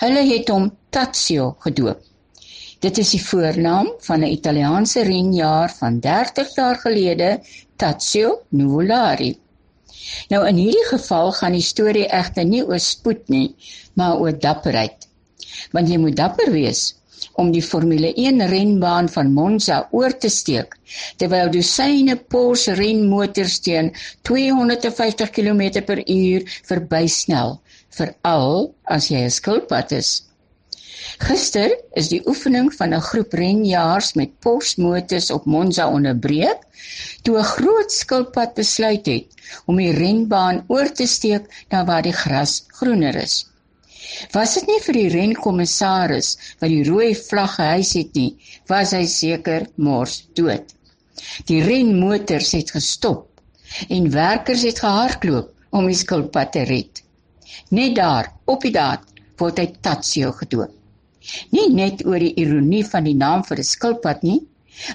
Hulle het hom Tazio gedoop. Dit is die voornaam van 'n Italiaanse renjaer van 30 jaar gelede, Tazio Nuvolari. Nou in hierdie geval gaan die storie egter nie oor spoed nie, maar oor dapperheid. Want jy moet dapper wees om die Formule 1 renbaan van Monza oor te steek terwyl dosyne Porsche renmotors teen 250 km/h verbysnel, veral as jy 'n skilpad is. Gister is die oefening van 'n groep renjaars met Porsche-motors op Monza onderbreek toe 'n groot skilpad besluit het om die renbaan oor te steek na waar die gras groener is. Was dit nie vir die renkommissaris wat die rooi vlag gehys het nie, was hy seker mors dood. Die renmotors het gestop en werkers het gehardloop om die skilpad te red. Net daar, op die daad, word hy Tatsio gedoop. Nie net oor die ironie van die naam vir 'n skilpad nie,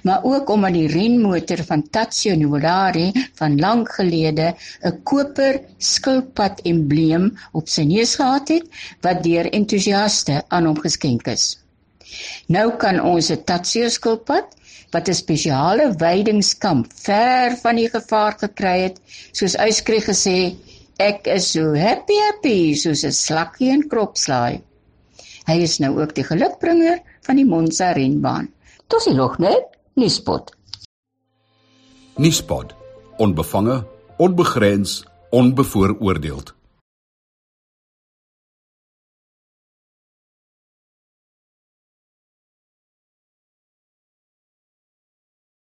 maar ook omdat die renmotor van Tazio Nuvolari van lank gelede 'n koper skilpad embleem op sy neus gehad het wat deur entoesiaste aan hom geskenk is. Nou kan ons 'n Tazio skilpad wat 'n spesiale weidingskamp ver van die gevaar gekry het, soos uitskry gesê, ek is so happy happy soos 'n slakkie in kropslaai. Hy is nou ook die gelukbringer van die Monza renbaan. Tosie nog net, Nispot. Nispot. Onbevange, onbegrens, onbevooroordeeld.